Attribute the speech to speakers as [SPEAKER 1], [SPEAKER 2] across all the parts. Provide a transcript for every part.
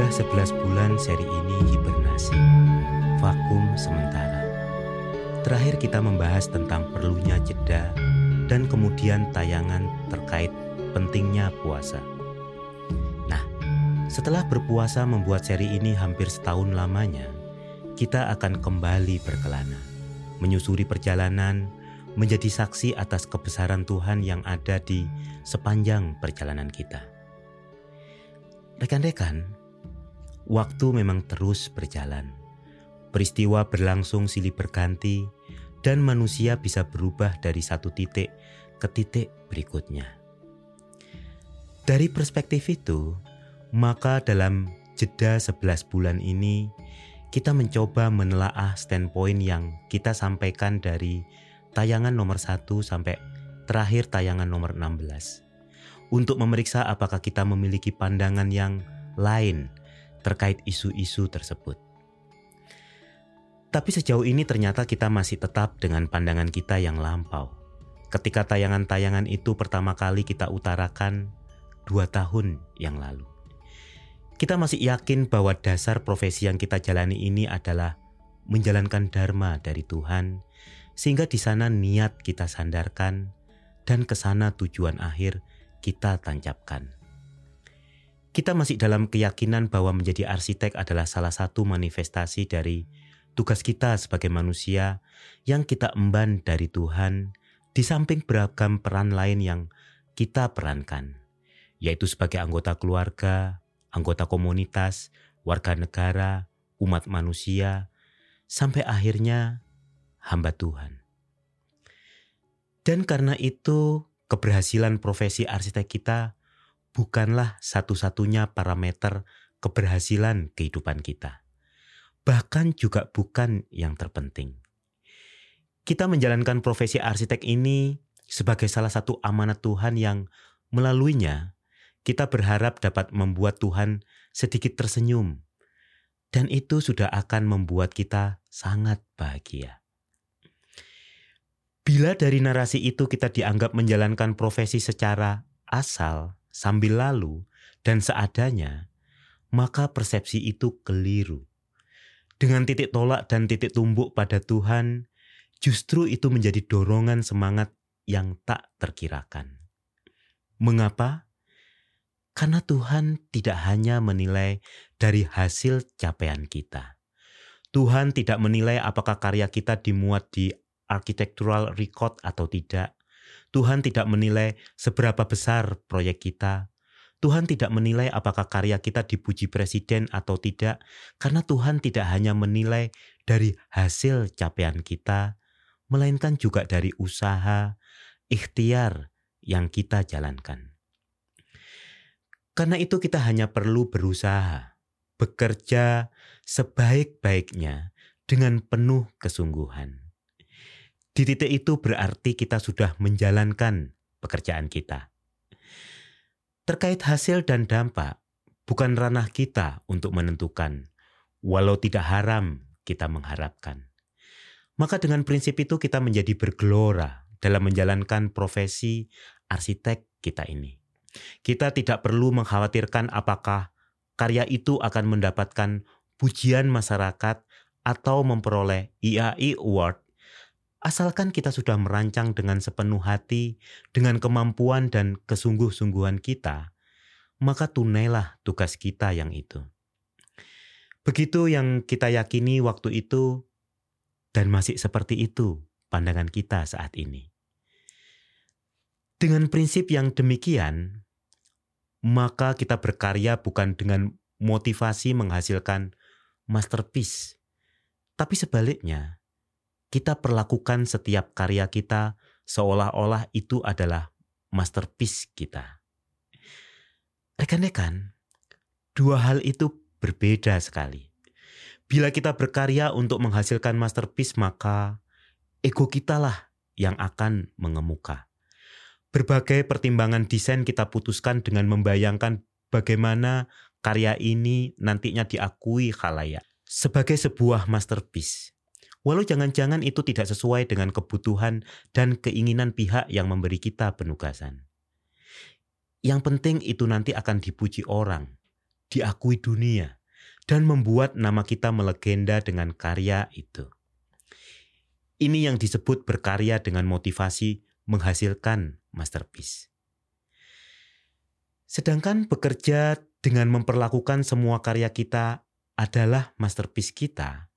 [SPEAKER 1] Sudah 11 bulan seri ini hibernasi, vakum sementara. Terakhir kita membahas tentang perlunya jeda dan kemudian tayangan terkait pentingnya puasa. Nah, setelah berpuasa membuat seri ini hampir setahun lamanya, kita akan kembali berkelana, menyusuri perjalanan, menjadi saksi atas kebesaran Tuhan yang ada di sepanjang perjalanan kita. Rekan-rekan, waktu memang terus berjalan. Peristiwa berlangsung silih berganti dan manusia bisa berubah dari satu titik ke titik berikutnya. Dari perspektif itu, maka dalam jeda 11 bulan ini, kita mencoba menelaah standpoint yang kita sampaikan dari tayangan nomor 1 sampai terakhir tayangan nomor 16 untuk memeriksa apakah kita memiliki pandangan yang lain terkait isu-isu tersebut. Tapi sejauh ini ternyata kita masih tetap dengan pandangan kita yang lampau. Ketika tayangan-tayangan itu pertama kali kita utarakan dua tahun yang lalu. Kita masih yakin bahwa dasar profesi yang kita jalani ini adalah menjalankan dharma dari Tuhan, sehingga di sana niat kita sandarkan dan ke sana tujuan akhir kita tancapkan. Kita masih dalam keyakinan bahwa menjadi arsitek adalah salah satu manifestasi dari tugas kita sebagai manusia yang kita emban dari Tuhan, di samping beragam peran lain yang kita perankan, yaitu sebagai anggota keluarga, anggota komunitas, warga negara, umat manusia, sampai akhirnya hamba Tuhan. Dan karena itu, keberhasilan profesi arsitek kita bukanlah satu-satunya parameter keberhasilan kehidupan kita. Bahkan juga bukan yang terpenting. Kita menjalankan profesi arsitek ini sebagai salah satu amanat Tuhan yang melaluinya kita berharap dapat membuat Tuhan sedikit tersenyum. Dan itu sudah akan membuat kita sangat bahagia. Bila dari narasi itu kita dianggap menjalankan profesi secara asal, sambil lalu, dan seadanya, maka persepsi itu keliru. Dengan titik tolak dan titik tumbuk pada Tuhan, justru itu menjadi dorongan semangat yang tak terkirakan. Mengapa? Karena Tuhan tidak hanya menilai dari hasil capaian kita. Tuhan tidak menilai apakah karya kita dimuat di architectural record atau tidak. Tuhan tidak menilai seberapa besar proyek kita. Tuhan tidak menilai apakah karya kita dipuji presiden atau tidak, karena Tuhan tidak hanya menilai dari hasil capaian kita, melainkan juga dari usaha, ikhtiar yang kita jalankan. Karena itu, kita hanya perlu berusaha, bekerja sebaik-baiknya dengan penuh kesungguhan. Di titik itu berarti kita sudah menjalankan pekerjaan kita. Terkait hasil dan dampak, bukan ranah kita untuk menentukan, walau tidak haram kita mengharapkan. Maka dengan prinsip itu kita menjadi bergelora dalam menjalankan profesi arsitek kita ini. Kita tidak perlu mengkhawatirkan apakah karya itu akan mendapatkan pujian masyarakat atau memperoleh IAI Award Asalkan kita sudah merancang dengan sepenuh hati, dengan kemampuan dan kesungguh-sungguhan kita, maka tunailah tugas kita yang itu. Begitu yang kita yakini waktu itu, dan masih seperti itu pandangan kita saat ini. Dengan prinsip yang demikian, maka kita berkarya bukan dengan motivasi menghasilkan masterpiece, tapi sebaliknya kita perlakukan setiap karya kita seolah-olah itu adalah masterpiece kita. Rekan-rekan, dua hal itu berbeda sekali. Bila kita berkarya untuk menghasilkan masterpiece, maka ego kita lah yang akan mengemuka. Berbagai pertimbangan desain kita putuskan dengan membayangkan bagaimana karya ini nantinya diakui khalayak sebagai sebuah masterpiece. Walau jangan-jangan itu tidak sesuai dengan kebutuhan dan keinginan pihak yang memberi kita penugasan. Yang penting itu nanti akan dipuji orang diakui dunia, dan membuat nama kita melegenda dengan karya itu. Ini yang disebut berkarya dengan motivasi menghasilkan masterpiece. Sedangkan bekerja dengan memperlakukan semua karya kita adalah masterpiece kita,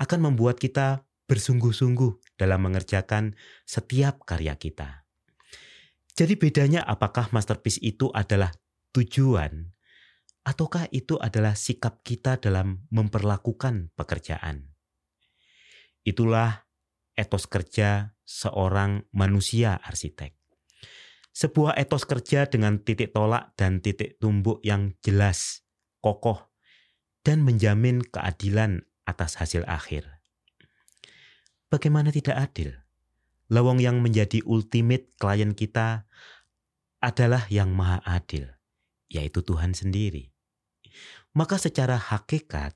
[SPEAKER 1] akan membuat kita bersungguh-sungguh dalam mengerjakan setiap karya kita. Jadi bedanya apakah masterpiece itu adalah tujuan ataukah itu adalah sikap kita dalam memperlakukan pekerjaan. Itulah etos kerja seorang manusia arsitek. Sebuah etos kerja dengan titik tolak dan titik tumbuk yang jelas, kokoh, dan menjamin keadilan atas hasil akhir. Bagaimana tidak adil? Lawang yang menjadi ultimate klien kita adalah yang maha adil, yaitu Tuhan sendiri. Maka secara hakikat,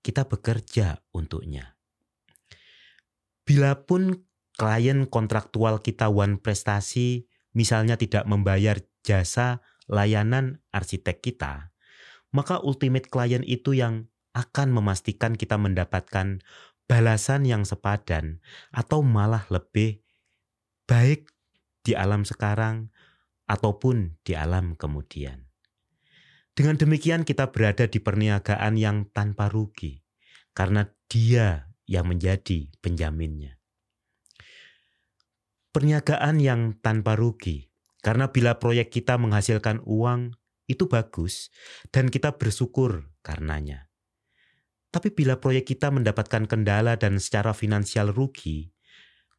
[SPEAKER 1] kita bekerja untuknya. Bilapun klien kontraktual kita one prestasi misalnya tidak membayar jasa layanan arsitek kita, maka ultimate client itu yang akan memastikan kita mendapatkan balasan yang sepadan atau malah lebih baik di alam sekarang ataupun di alam kemudian. Dengan demikian kita berada di perniagaan yang tanpa rugi karena dia yang menjadi penjaminnya perniagaan yang tanpa rugi. Karena bila proyek kita menghasilkan uang, itu bagus dan kita bersyukur karenanya. Tapi bila proyek kita mendapatkan kendala dan secara finansial rugi,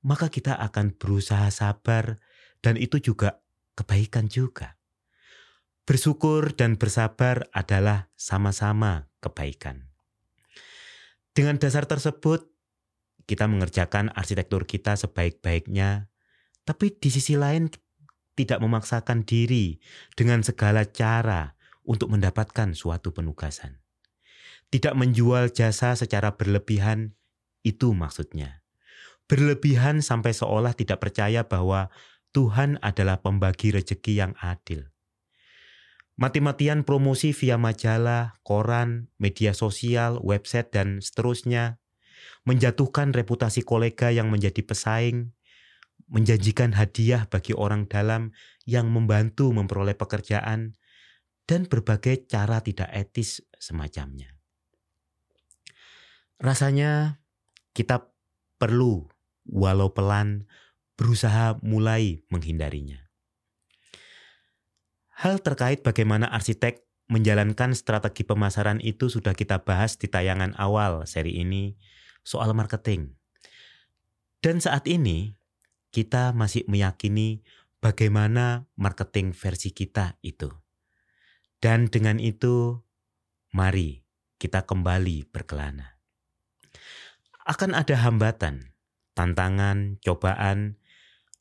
[SPEAKER 1] maka kita akan berusaha sabar dan itu juga kebaikan juga. Bersyukur dan bersabar adalah sama-sama kebaikan. Dengan dasar tersebut, kita mengerjakan arsitektur kita sebaik-baiknya tapi di sisi lain tidak memaksakan diri dengan segala cara untuk mendapatkan suatu penugasan. Tidak menjual jasa secara berlebihan, itu maksudnya. Berlebihan sampai seolah tidak percaya bahwa Tuhan adalah pembagi rejeki yang adil. Mati-matian promosi via majalah, koran, media sosial, website, dan seterusnya menjatuhkan reputasi kolega yang menjadi pesaing, menjanjikan hadiah bagi orang dalam yang membantu memperoleh pekerjaan, dan berbagai cara tidak etis semacamnya. Rasanya kita perlu, walau pelan, berusaha mulai menghindarinya. Hal terkait bagaimana arsitek menjalankan strategi pemasaran itu sudah kita bahas di tayangan awal seri ini soal marketing. Dan saat ini kita masih meyakini bagaimana marketing versi kita itu. Dan dengan itu, mari kita kembali berkelana. Akan ada hambatan, tantangan, cobaan,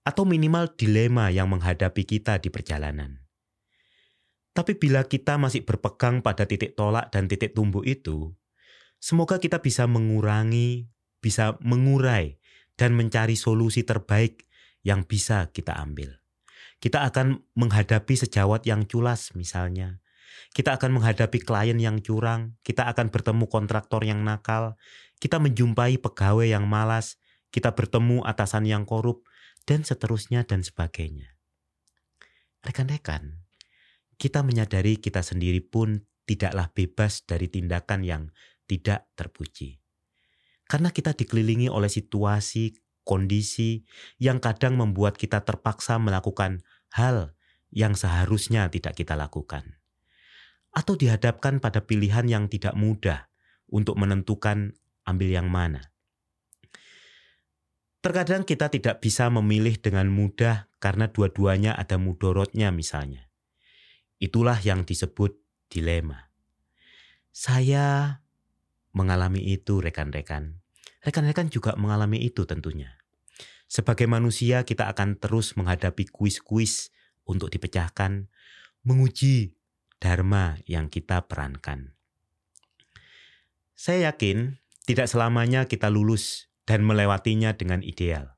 [SPEAKER 1] atau minimal dilema yang menghadapi kita di perjalanan. Tapi bila kita masih berpegang pada titik tolak dan titik tumbuh itu, semoga kita bisa mengurangi, bisa mengurai dan mencari solusi terbaik yang bisa kita ambil. Kita akan menghadapi sejawat yang culas misalnya. Kita akan menghadapi klien yang curang, kita akan bertemu kontraktor yang nakal, kita menjumpai pegawai yang malas, kita bertemu atasan yang korup, dan seterusnya dan sebagainya. Rekan-rekan, kita menyadari kita sendiri pun tidaklah bebas dari tindakan yang tidak terpuji. Karena kita dikelilingi oleh situasi, kondisi yang kadang membuat kita terpaksa melakukan hal yang seharusnya tidak kita lakukan, atau dihadapkan pada pilihan yang tidak mudah untuk menentukan ambil yang mana. Terkadang kita tidak bisa memilih dengan mudah karena dua-duanya ada mudorotnya misalnya. Itulah yang disebut dilema. Saya mengalami itu rekan-rekan Rekan-rekan juga mengalami itu tentunya. Sebagai manusia kita akan terus menghadapi kuis-kuis untuk dipecahkan, menguji dharma yang kita perankan. Saya yakin tidak selamanya kita lulus dan melewatinya dengan ideal.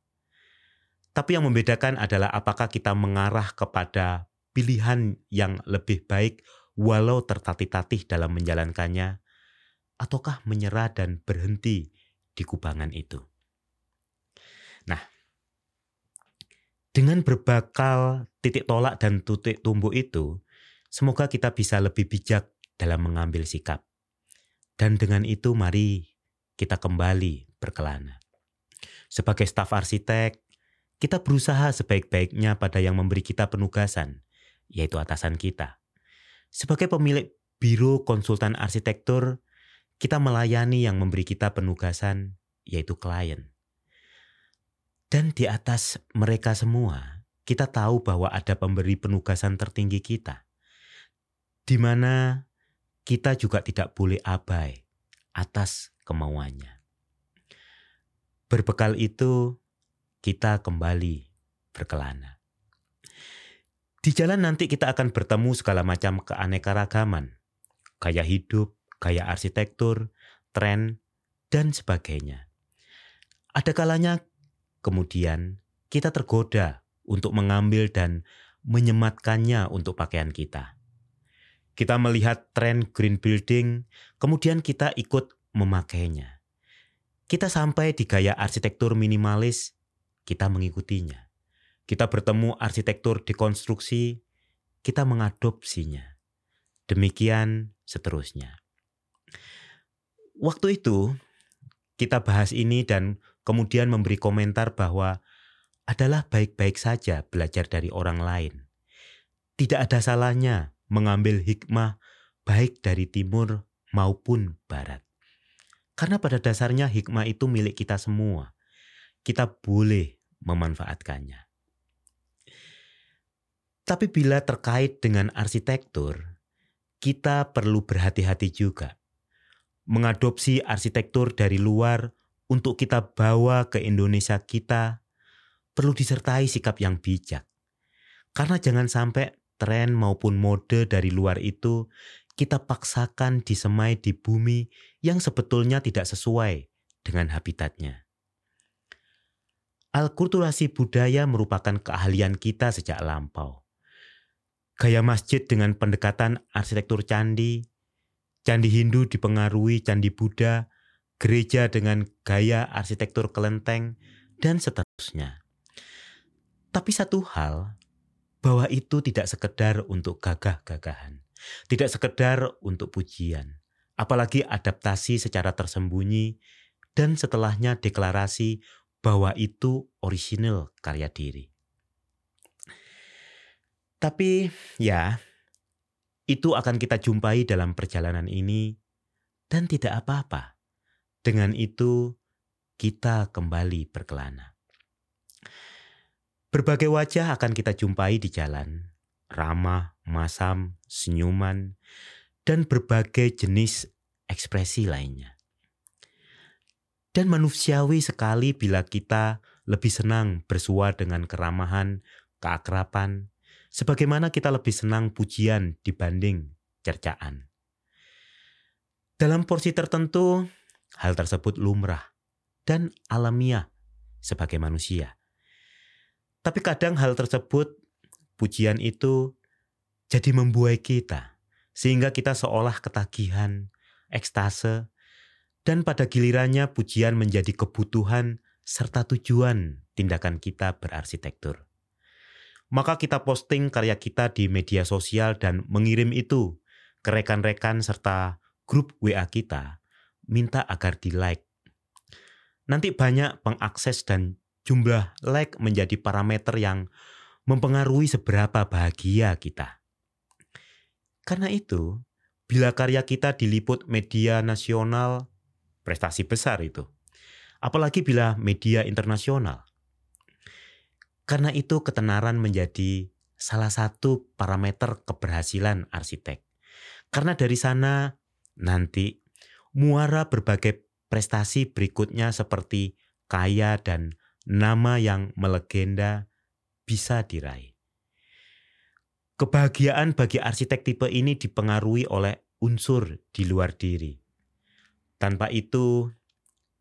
[SPEAKER 1] Tapi yang membedakan adalah apakah kita mengarah kepada pilihan yang lebih baik walau tertatih-tatih dalam menjalankannya, ataukah menyerah dan berhenti di kubangan itu. Nah, dengan berbakal titik tolak dan titik tumbuh itu, semoga kita bisa lebih bijak dalam mengambil sikap. Dan dengan itu mari kita kembali berkelana. Sebagai staf arsitek, kita berusaha sebaik-baiknya pada yang memberi kita penugasan, yaitu atasan kita. Sebagai pemilik biro konsultan arsitektur, kita melayani yang memberi kita penugasan, yaitu klien. Dan di atas mereka semua, kita tahu bahwa ada pemberi penugasan tertinggi kita, di mana kita juga tidak boleh abai atas kemauannya. Berbekal itu, kita kembali berkelana. Di jalan nanti kita akan bertemu segala macam keanekaragaman, gaya hidup, gaya arsitektur, tren, dan sebagainya. Ada kalanya kemudian kita tergoda untuk mengambil dan menyematkannya untuk pakaian kita. Kita melihat tren green building, kemudian kita ikut memakainya. Kita sampai di gaya arsitektur minimalis, kita mengikutinya. Kita bertemu arsitektur dekonstruksi, kita mengadopsinya. Demikian seterusnya. Waktu itu, kita bahas ini dan kemudian memberi komentar bahwa adalah baik-baik saja belajar dari orang lain. Tidak ada salahnya mengambil hikmah baik dari timur maupun barat. Karena pada dasarnya hikmah itu milik kita semua. Kita boleh memanfaatkannya. Tapi bila terkait dengan arsitektur, kita perlu berhati-hati juga. Mengadopsi arsitektur dari luar untuk kita bawa ke Indonesia kita perlu disertai sikap yang bijak. Karena jangan sampai tren maupun mode dari luar itu kita paksakan disemai di bumi yang sebetulnya tidak sesuai dengan habitatnya. Alkulturasi budaya merupakan keahlian kita sejak lampau. Gaya masjid dengan pendekatan arsitektur candi, candi Hindu dipengaruhi candi Buddha, gereja dengan gaya arsitektur kelenteng, dan seterusnya. Tapi satu hal, bahwa itu tidak sekedar untuk gagah-gagahan. Tidak sekedar untuk pujian, apalagi adaptasi secara tersembunyi dan setelahnya deklarasi bahwa itu orisinal karya diri. Tapi ya, itu akan kita jumpai dalam perjalanan ini dan tidak apa-apa. Dengan itu kita kembali berkelana. Berbagai wajah akan kita jumpai di jalan, ramah, masam, senyuman, dan berbagai jenis ekspresi lainnya. Dan manusiawi sekali bila kita lebih senang bersua dengan keramahan, keakrapan, sebagaimana kita lebih senang pujian dibanding cercaan. Dalam porsi tertentu, hal tersebut lumrah dan alamiah sebagai manusia. Tapi kadang hal tersebut pujian itu jadi membuai kita, sehingga kita seolah ketagihan, ekstase, dan pada gilirannya pujian menjadi kebutuhan serta tujuan tindakan kita berarsitektur. Maka kita posting karya kita di media sosial dan mengirim itu ke rekan-rekan serta grup WA kita, minta agar di-like. Nanti banyak pengakses dan jumlah like menjadi parameter yang mempengaruhi seberapa bahagia kita. Karena itu, bila karya kita diliput media nasional, prestasi besar itu. Apalagi bila media internasional. Karena itu ketenaran menjadi salah satu parameter keberhasilan arsitek. Karena dari sana nanti muara berbagai prestasi berikutnya seperti kaya dan nama yang melegenda bisa diraih. Kebahagiaan bagi arsitek tipe ini dipengaruhi oleh unsur di luar diri. Tanpa itu,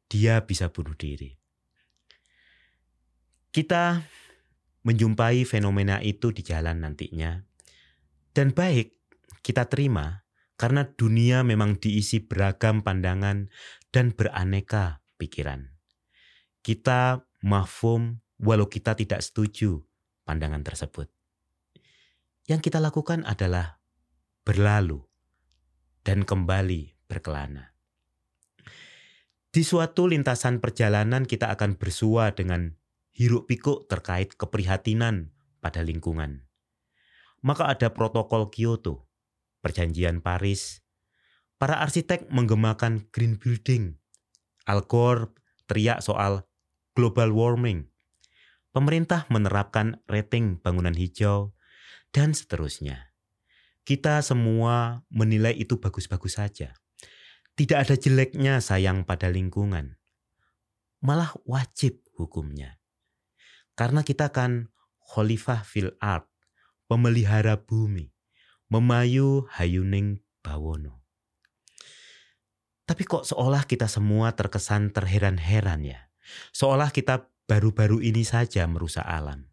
[SPEAKER 1] dia bisa bunuh diri. Kita menjumpai fenomena itu di jalan nantinya. Dan baik kita terima karena dunia memang diisi beragam pandangan dan beraneka pikiran. Kita mafum walau kita tidak setuju pandangan tersebut. Yang kita lakukan adalah berlalu dan kembali berkelana. Di suatu lintasan perjalanan kita akan bersua dengan hiruk pikuk terkait keprihatinan pada lingkungan. Maka ada protokol Kyoto, perjanjian Paris, para arsitek menggemakan green building, Al Gore teriak soal global warming, pemerintah menerapkan rating bangunan hijau, dan seterusnya. Kita semua menilai itu bagus-bagus saja. Tidak ada jeleknya sayang pada lingkungan. Malah wajib hukumnya. Karena kita kan khalifah fil art, pemelihara bumi, memayu hayuning bawono. Tapi kok seolah kita semua terkesan terheran-heran ya. Seolah kita baru-baru ini saja merusak alam.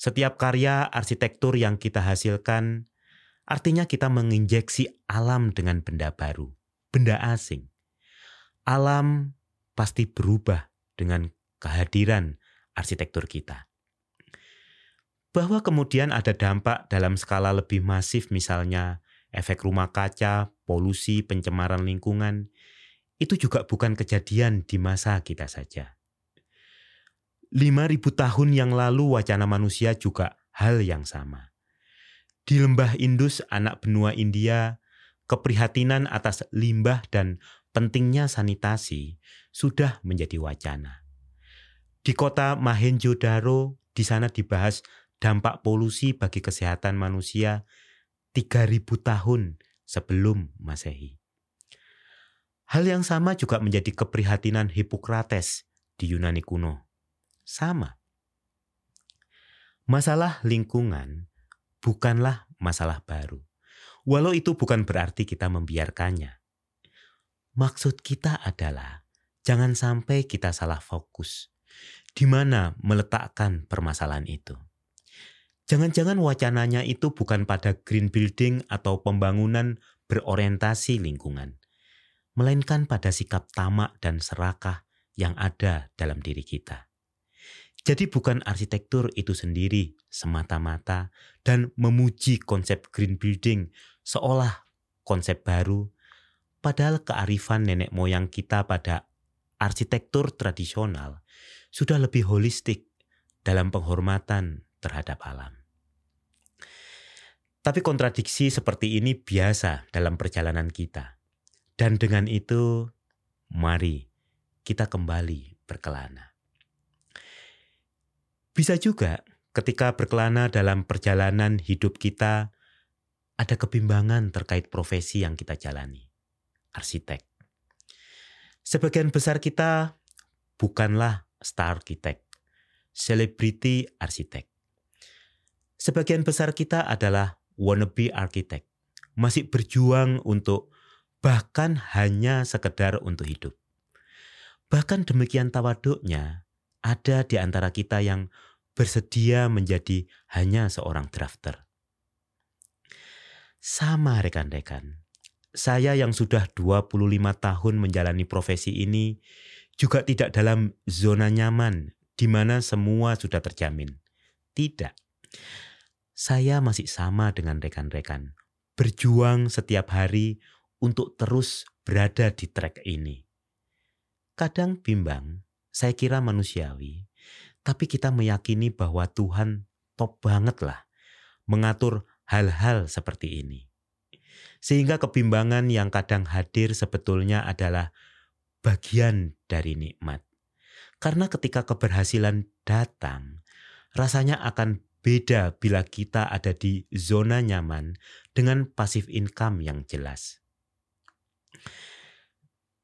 [SPEAKER 1] Setiap karya arsitektur yang kita hasilkan artinya kita menginjeksi alam dengan benda baru, benda asing. Alam pasti berubah dengan kehadiran arsitektur kita. Bahwa kemudian ada dampak dalam skala lebih masif misalnya efek rumah kaca, polusi, pencemaran lingkungan, itu juga bukan kejadian di masa kita saja. 5000 tahun yang lalu wacana manusia juga hal yang sama. Di lembah Indus, anak benua India, keprihatinan atas limbah dan pentingnya sanitasi sudah menjadi wacana. Di kota Mahenjo-daro, di sana dibahas dampak polusi bagi kesehatan manusia 3000 tahun sebelum Masehi. Hal yang sama juga menjadi keprihatinan Hippocrates di Yunani kuno sama. Masalah lingkungan bukanlah masalah baru. Walau itu bukan berarti kita membiarkannya. Maksud kita adalah jangan sampai kita salah fokus di mana meletakkan permasalahan itu. Jangan-jangan wacananya itu bukan pada green building atau pembangunan berorientasi lingkungan, melainkan pada sikap tamak dan serakah yang ada dalam diri kita. Jadi bukan arsitektur itu sendiri semata-mata dan memuji konsep green building seolah konsep baru, padahal kearifan nenek moyang kita pada arsitektur tradisional sudah lebih holistik dalam penghormatan terhadap alam. Tapi kontradiksi seperti ini biasa dalam perjalanan kita. Dan dengan itu, mari kita kembali berkelana. Bisa juga ketika berkelana dalam perjalanan hidup kita, ada kebimbangan terkait profesi yang kita jalani. Arsitek. Sebagian besar kita bukanlah star arsitek, selebriti arsitek. Sebagian besar kita adalah wannabe arsitek, masih berjuang untuk bahkan hanya sekedar untuk hidup. Bahkan demikian tawaduknya, ada di antara kita yang bersedia menjadi hanya seorang drafter. Sama rekan-rekan, saya yang sudah 25 tahun menjalani profesi ini juga tidak dalam zona nyaman di mana semua sudah terjamin. Tidak. Saya masih sama dengan rekan-rekan, berjuang setiap hari untuk terus berada di trek ini. Kadang bimbang, saya kira manusiawi, tapi kita meyakini bahwa Tuhan top banget lah mengatur hal-hal seperti ini. Sehingga kebimbangan yang kadang hadir sebetulnya adalah bagian dari nikmat. Karena ketika keberhasilan datang, rasanya akan beda bila kita ada di zona nyaman dengan pasif income yang jelas.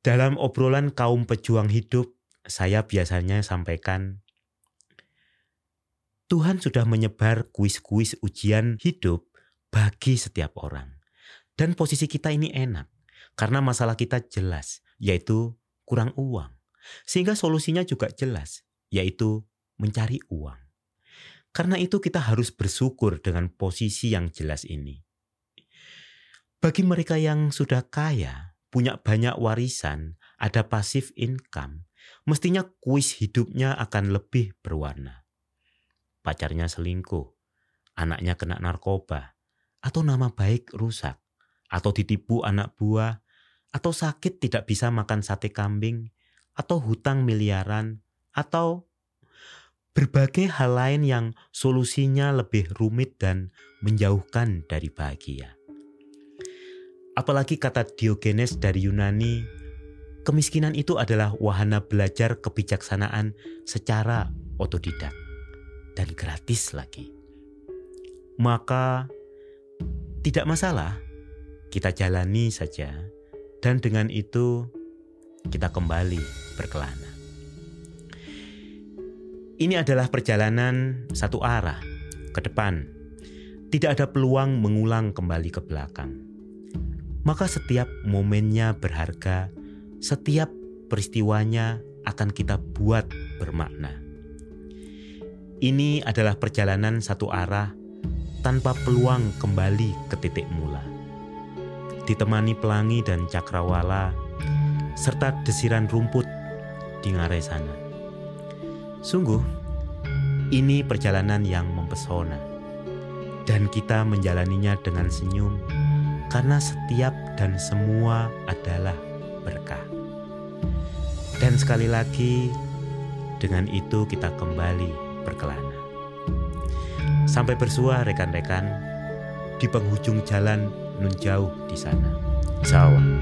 [SPEAKER 1] Dalam obrolan kaum pejuang hidup, saya biasanya sampaikan Tuhan sudah menyebar kuis-kuis ujian hidup bagi setiap orang. Dan posisi kita ini enak karena masalah kita jelas, yaitu kurang uang. Sehingga solusinya juga jelas, yaitu mencari uang. Karena itu kita harus bersyukur dengan posisi yang jelas ini. Bagi mereka yang sudah kaya, punya banyak warisan, ada pasif income, mestinya kuis hidupnya akan lebih berwarna. Pacarnya selingkuh, anaknya kena narkoba, atau nama baik rusak, atau ditipu anak buah, atau sakit tidak bisa makan sate kambing, atau hutang miliaran, atau berbagai hal lain yang solusinya lebih rumit dan menjauhkan dari bahagia. Apalagi kata Diogenes dari Yunani, kemiskinan itu adalah wahana belajar kebijaksanaan secara otodidak dan gratis lagi. Maka tidak masalah, kita jalani saja dan dengan itu kita kembali berkelana. Ini adalah perjalanan satu arah ke depan. Tidak ada peluang mengulang kembali ke belakang maka setiap momennya berharga, setiap peristiwanya akan kita buat bermakna. Ini adalah perjalanan satu arah tanpa peluang kembali ke titik mula. Ditemani pelangi dan cakrawala, serta desiran rumput di ngarai sana. Sungguh, ini perjalanan yang mempesona, dan kita menjalaninya dengan senyum karena setiap dan semua adalah berkah. Dan sekali lagi, dengan itu kita kembali berkelana. Sampai bersua rekan-rekan di penghujung jalan nun jauh di sana. Sawah.